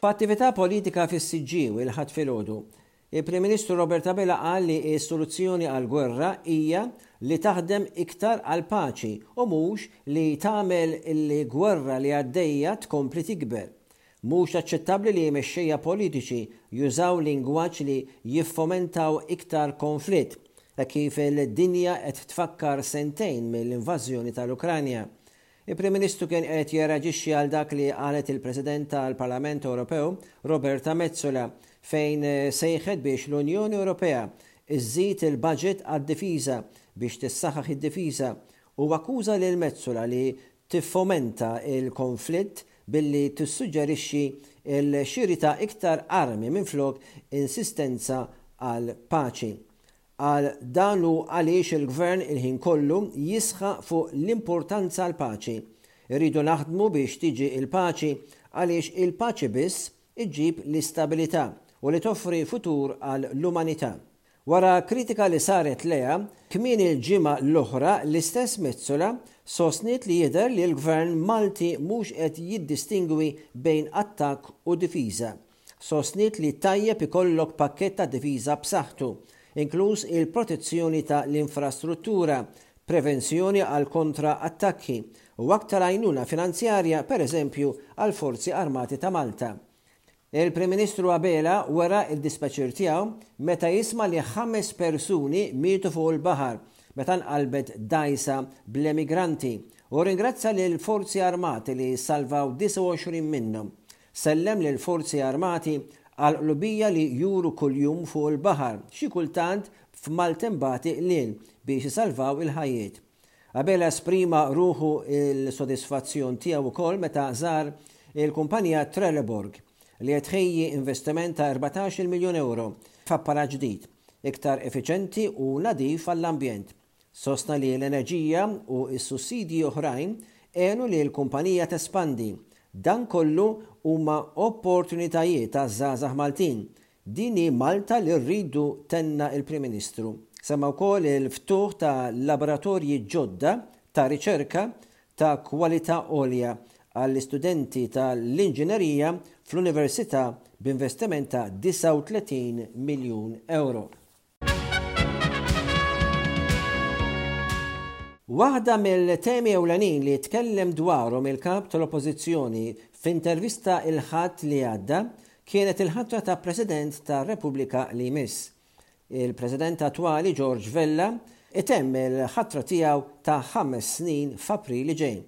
F'attività politika fis-Siġġiewi l-Ħadd filgħodu, il-Prim Ministru Robert Abela qal li s-soluzzjoni għall-gwerra hija li taħdem iktar għall-paċi u mhux li tagħmel li gwerra li għaddejja tkompli tikber. Mhux aċċettabbli li mexxejja politiċi jużaw lingwaġġ li jiffomentaw iktar konflitt, hekk kif il-dinja qed tfakkar sentejn mill-invażjoni tal-Ukranja. Il-Prim Ministru kien qed jirreaġixxi għal dak li qalet il-President tal-Parlament Ewropew, Roberta Metsola, fejn sejħet biex l-Unjoni Ewropea żżid il-baġit għad-difiża biex tissaħħaħ id-difiża u akkuża lil Metsola li tiffomenta l-konflitt billi tissuġġerixxi l-xiri ta' iktar armi minflok insistenza għal paċi. Qal dan hu għaliex il-Gvern il-ħin kollu jisħaq fuq l-importanza għall-paċi. Irridu naħdmu biex tiġi l-paċi għaliex il-paċi biss iġġib l-istabilità u li toffri futur għal l-umanità. Wara kritika li saret lejha, kmieni l-ġimgħa l-oħra l-istess Metsola sostniet li jidher li l-Gvern Malti mhux qed jiddistingwi bejn attakk u difiża. Sostniet li tajjeb ikollok pakkett ta' difiża b'saħħtu, inkluż il-protezzjoni ta' l-infrastruttura, prevenzjoni għal kontra attakki u aktar għajnuna finanzjarja pereżempju għall-Forzi Armati ta' Malta. Il-Prim Ministru Abela wera d-dispjaċir tiegħu meta jisma' li ħames persuni mietu fuq il-baħar meta nqalbet dgħajsa bl-emigranti u rringrazzja lill-Forzi Armati li salvaw 29 minnhom. Sellem lill-Forzi Armati għall-qlubija li juru kuljum fuq il-baħar, xi kultant f'maltempati qliel, biex isalvaw il-ħajjiet. Abela esprima ruħu l-sodisfazzjon tiegħu wkoll meta żar il-kumpanija Trelleborg li qed tħejji investiment ta' erbatax-il miljun ewro f'apparat ġdid, iktar effiċenti u nadif għall-ambjent. Sostna li l-enerġija u s-sussidji oħrajn għenu lill-kumpanija tespandi. Dan kollu huma opportunitajiet għaż-żgħażagħ Maltin Din hi Malta li rridu tenna il-Prim Ministru. Semma wkoll il-ftuħ ta' laboratorji ġodda ta' riċerka ta' kwalità għolja għall-istudenti ta' l-inġinerija fl-Università b'investiment ta' 39 miljun ewro. Waħda mill-temi ewlenin li tkellem dwarhom il-Kap tal-Oppożizzjoni f'intervista l-Ħadd li għadda kienet il-ħatra ta' President tar-Repubblika li jmiss. Il-President attwali George Vella jtemm il-ħatra tiegħu ta' ħames snin f'April li ġej.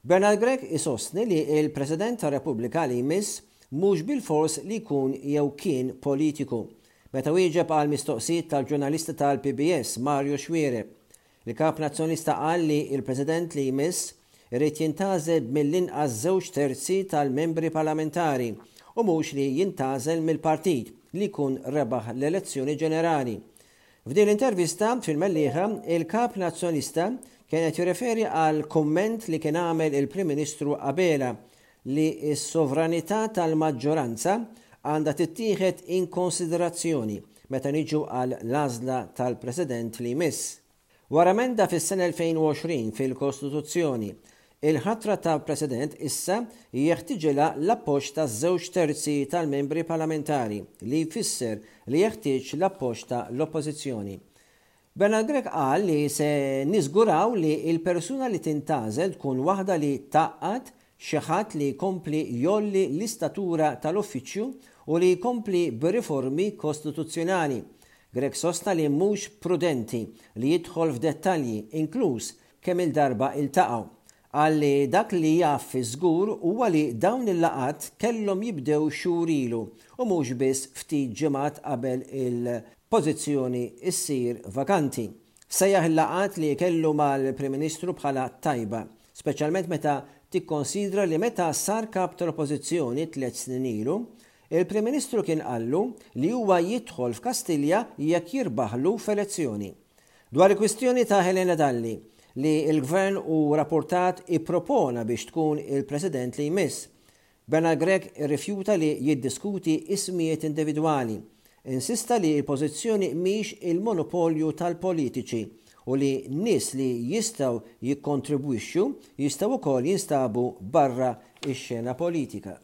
Bernard Grech isostni li l-President tar-Repubblika li jmiss mhux bilfors li jkun jew kien politiku. Meta wieġeb għal mistoqsijiet tal-ġurnalisti tal-PBS, Mario Xuire, il-Kap Nazzjonalista qal li l-President li jmiss irid jintgħażel b'mill-inqas żewġ terzi tal-membri parlamentari u mhux li jintgħażel mill-partit li jkun rebaħ l-elezzjoni ġenerali F'din l-intervista fil-Mellieħa, il-Kap Nazzjonista kien qed jirreferi għal kumment li kien għamel il-Prim Ministru Abela li s-sovranità tal-maġġoranza għandha tittieħed inkonsiderazzjoni meta niġu għal l-għażla tal-President li jmiss. Wara emenda fis-sena 2020 fil-Kostituzzjoni, il-ħatra ta' President issa jeħtiġilha l-appoġġ ta' żewġ terzi tal-membri parlamentari li jfisser li jeħtieġ l-appoġġ ta' l-Oppożizzjoni. Bernard Grech qal li se niżguraw li l-persuna li tintgħażel tkun waħda li tgħaqqad Xi ħadd li jkompli jgħolli l-istatura tal-uffiċċju u li jkompli b'riformi kostituzzjonali. Grech sostna li mhux prudenti li jidħol f'dettalji, inkluż kemm-il darba iltaqgħu. Qal li dak li jaf fiż-żgur huwa li dawn il-laqgħat kellhom jibdew xhur ilu u mhux biss ftit ġimgħat qabel il-pożizzjoni ssir vakanti. Sejjaħ il-laqgħat li kellu mal-Prim Ministru bħala tajba speċjalment meta tikkonsidra li meta sar Kap tal-Oppożizzjoni tliet snin ilu, il-Prim Ministru kien qallu li huwa jidħol f'Kastilja jekk jirbaħlu f'elezzjoni. Dwar il-kwistjoni ta' Helena Dalli, li l-Gvern hu rappurtat ippropona biex tkun il-President li jmiss, Bernard Grech irrifjuta li jiddiskuti ismijiet individwali. Insista li l-pożizzjoni mhix il-monopolju tal-politiċi u li nies li jistgħu jikkontribwixxu jistgħu wkoll jinstabu barra x-xena politika.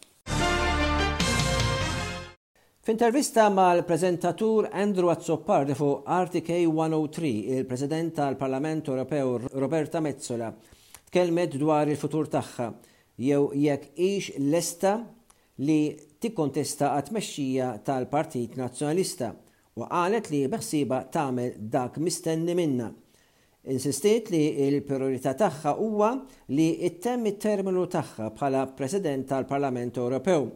F'intervista mal-preżentatur Andrew Azzopardi fuq RTK 103, il-President tal-Parlament Ewropew Roberta Metsola tkellmet dwar il-futur tagħha jew jekk hix lesta li tikkontesta għat-tmexxija tal-Partit Nazzjonalista u qalet li beħsiebha tagħmel dak mistenni minnha. Insistiet li l-prijorità tagħha huwa li ttemm it-terminu tagħha bħala President tal-Parlament Ewropew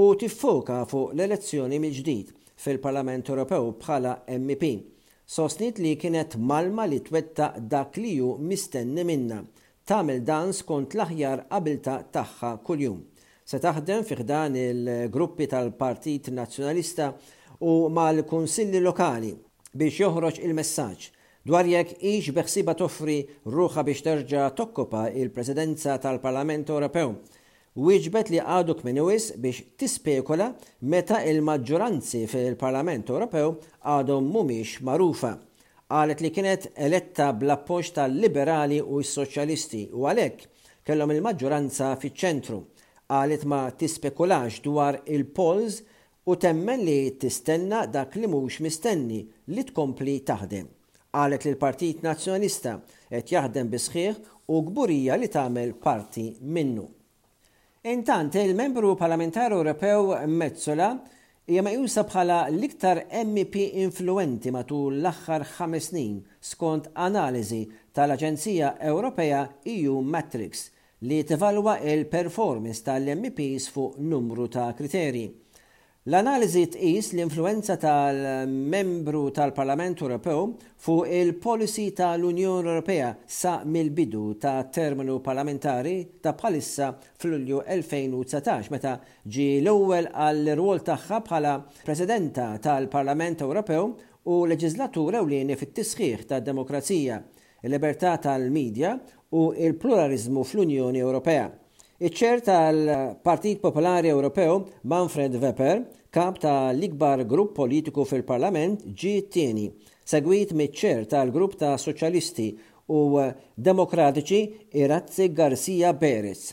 u tiffoka fuq l-elezzjoni mill-ġdid fil-Parlament Ewropew bħala MEP. Sostniet li kienet mgħallma li twettaq dak li hu mistenni minnha, tagħmel dan skont l-aħjar abiltà tagħha kuljum. Se taħdem fi ħdan il-gruppi tal-Partit Nazzjonalista u mal-Kunsilli Lokali biex joħroġ il-messaġġ Dwar jekk hix beħsiebha toffri ruħha biex terġa' tokkupa l-Presidenza tal-Parlament Ewropew, wieġbet li għadu kmieni wisq biex tispekula meta l-maġġoranzi fil-Parlament Ewropew għadhom mhumiex magħrufa. Qalet li kienet eletta bl-appoġġ tal-Liberali u s-Soċjalisti u għalhekk kellhom il-maġġoranza fiċ-ċentru. Qalet ma tispekulax dwar il-polls u temmen li tistenna dak li mhux mistenni li tkompli taħdem. Qalet li l-Partit Nazzjonalista qed jaħdem bis-sħiħ u kburija li tagħmel parti minnu. Intant, il-Membru Parlamentari Ewropew Metsola hija meqjusa bħala l-iktar MEP influwenti matul l-aħħar ħames snin, skont analiżi tal-aġenzija Ewropea EU Matrix, li tevalwa l-performance ta' l-MEPs fuq numru ta' kriterji. L-analiżi tqis l-influwenza tal-Membru tal-Parlament Ewropew fuq il-policy ta' l-Unjoni Ewropea sa mill-bidu tat-terminu parlamentari ta' bħalissa f'Lulju 2019 meta ġie l-ewwel għall-irwol tagħha bħala Presidenta tal-Parlament Ewropew u leġiżlatur ewlieni fit-tisħiħ tad-demokrazija il-libertà tal-midja u l-pluraliżmu fl-Unjoni Ewropea. Iċ-Chair tal-Partit Popolari Ewropew, Manfred Weber, kap ta' l-ikbar grupp politiku fil-Parlament ġie t-tieni, segwit miċ-Chair tal-Grupp ta' Soċjalisti u Demokratiċi Iratxe García Pérez.